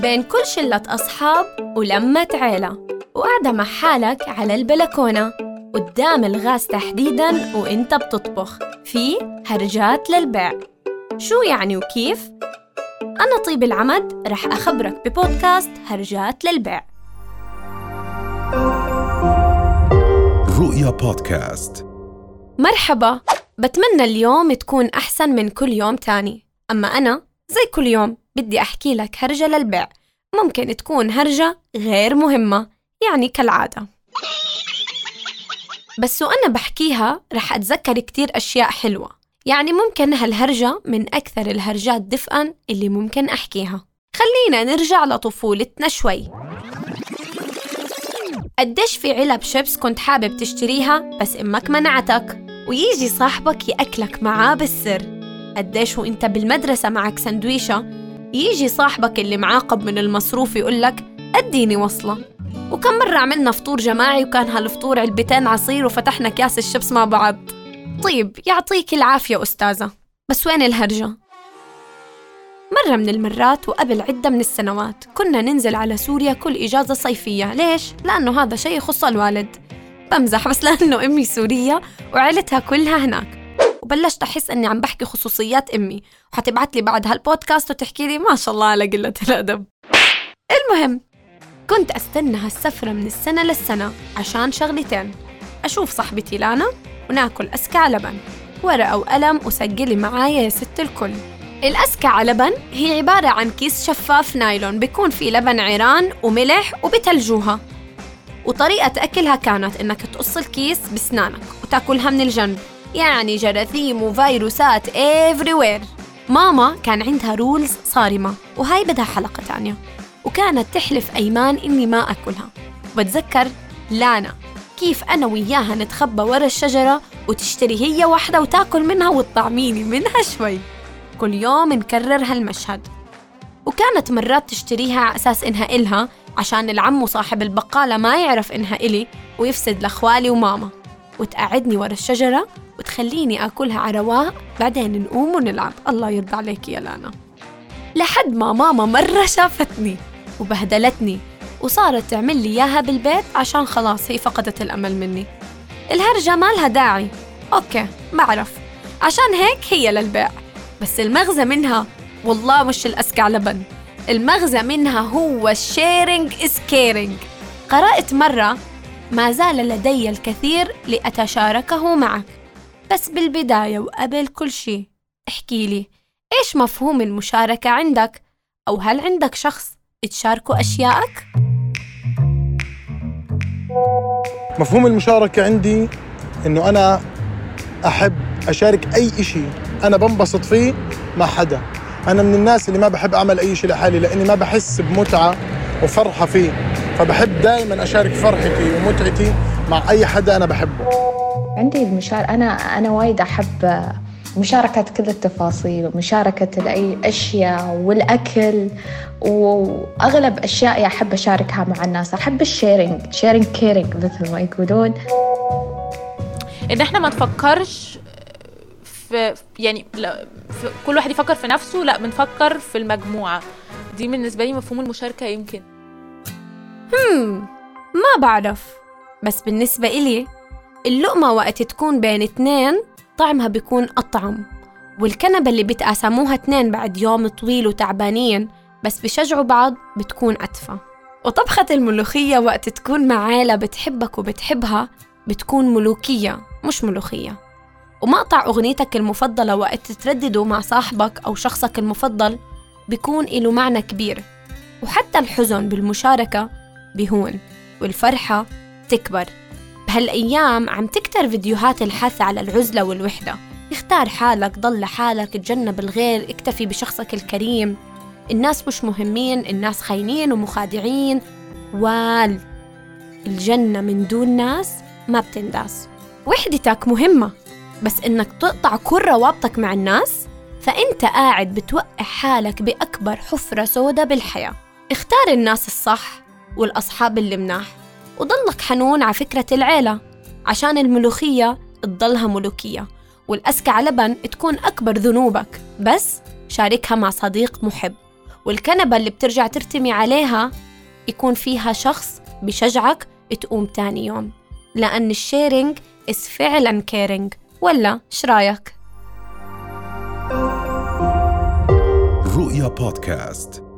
بين كل شلة أصحاب ولمة عيلة. وقاعدة مع حالك على البلكونة. قدام الغاز تحديداً وإنت بتطبخ. في هرجات للبيع. شو يعني وكيف؟ أنا طيب العمد رح أخبرك ببودكاست هرجات للبيع. رؤيا بودكاست. مرحبا. بتمنى اليوم تكون أحسن من كل يوم تاني. أما أنا زي كل يوم بدي أحكي لك هرجة للبيع. ممكن تكون هرجة غير مهمة يعني كالعادة. بس وأنا بحكيها رح أتذكر كتير أشياء حلوة. يعني ممكن هالهرجة من أكثر الهرجات دفئا اللي ممكن أحكيها. خلينا نرجع لطفولتنا شوي. قديش في علب شيبس كنت حابب تشتريها بس أمك منعتك؟ ويجي صاحبك يأكلك معاه بالسر. قديش وإنت بالمدرسة معك سندويشة يجي صاحبك اللي معاقب من المصروف يقول لك أديني وصلة. وكم مرة عملنا فطور جماعي وكان هالفطور علبتين عصير وفتحنا كاس الشيبس مع بعض. طيب يعطيك العافية أستاذة. بس وين الهرجة؟ مرة من المرات وقبل عدة من السنوات كنا ننزل على سوريا كل إجازة صيفية. ليش؟ لأنه هذا شيء يخص الوالد. بمزح بس لأنه أمي سورية وعيلتها كلها هناك. وبلشت أحس إني عم بحكي خصوصيات أمي. وحتبعت لي بعد هالبودكاست وتحكي لي ما شاء الله على قلة الأدب. المهم كنت أستنى هالسفرة من السنة للسنة عشان شغلتين. أشوف صاحبتي لانا وناكل أسكع لبن ورقة وقلم وسجلي معايا يا ست الكل. الأسكع لبن هي عبارة عن كيس شفاف نايلون بيكون فيه لبن عيران وملح وبتلجوها. وطريقة أكلها كانت إنك تقص الكيس بسنانك وتأكلها من الجنب. يعني جراثيم وفيروسات everywhere. ماما كان عندها rules صارمة وهاي بدها حلقة تانية. وكانت تحلف أيمان إني ما أكلها. وبتذكر لانا كيف أنا وياها نتخبى ورا الشجرة وتشتري هي واحدة وتاكل منها وتطعميني منها شوي. كل يوم نكرر هالمشهد. وكانت مرات تشتريها على أساس إنها إلها عشان العم وصاحب البقالة ما يعرف إنها إلي ويفسد لأخوالي وماما. وتقعدني ورا الشجرة وتخليني آكلها على رواق بعدين نقوم ونلعب. الله يرضى عليك يا لانا. لحد ما ماما مرة شافتني وبهدلتني وصارت تعمل لي إياها بالبيت عشان خلاص هي فقدت الأمل مني. الهرجة ما لها داعي. أوكي بعرف عشان هيك هي للبيع. بس المغزى منها والله مش الأسكع لبن المغزى منها هو sharing is caring. قرأت مرة ما زال لدي الكثير لأتشاركه معك. بس بالبداية وقبل كل شيء احكي لي إيش مفهوم المشاركة عندك؟ أو هل عندك شخص تشاركه أشيائك؟ مفهوم المشاركة عندي إنه أنا أحب أشارك أي إشي أنا بنبسط فيه مع حدا أنا من الناس اللي ما بحب أعمل أي شيء لحالي لأني ما بحس بمتعة وفرحة فيه فبحب دائما أشارك فرحتي ومتعتي مع أي حدا أنا بحبه عندي المشار أنا أنا وايد أحب مشاركة كل التفاصيل ومشاركة أي أشياء والأكل وأغلب أشيائي أحب أشاركها مع الناس. أحب ال sharing sharing caring مثل ما يقولون. إن إحنا ما نفكرش في يعني لا في كل واحد يفكر في نفسه لا بنفكر في المجموعة. دي بالنسبة لي مفهوم المشاركة يمكن. هم ما بعرف. بس بالنسبة إلي اللقمة وقت تكون بين اتنين طعمها بيكون أطعم والكنبة اللي بتقاسموها اتنين بعد يوم طويل وتعبانين بس بشجعوا بعض بتكون أدفى وطبخة الملوخية وقت تكون مع عيلة بتحبك وبتحبها بتكون ملوكية مش ملوخية. ومقطع أغنيتك المفضلة وقت تردده مع صاحبك أو شخصك المفضل بيكون إله معنى كبير. وحتى الحزن بالمشاركة بيهون والفرحة تكبر. بهالأيام عم تكتر فيديوهات الحث على العزلة والوحدة. اختار حالك ضل لحالك تجنب الغير اكتفي بشخصك الكريم. الناس مش مهمين الناس خاينين ومخادعين. وال الجنة من دون ناس ما بتنداس. وحدتك مهمة بس إنك تقطع كل روابطك مع الناس فأنت قاعد بتوقع حالك بأكبر حفرة سودة بالحياة. اختار الناس الصح والأصحاب اللي مناح. وضلك حنون على فكرة العيلة عشان الملوخية تضلها ملوكية والأسكع لبن تكون أكبر ذنوبك. بس شاركها مع صديق محب والكنبة اللي بترجع ترتمي عليها يكون فيها شخص بشجعك تقوم تاني يوم. لأن ال sharing is فعلا caring ولا شرايك؟ رؤيا بودكاست.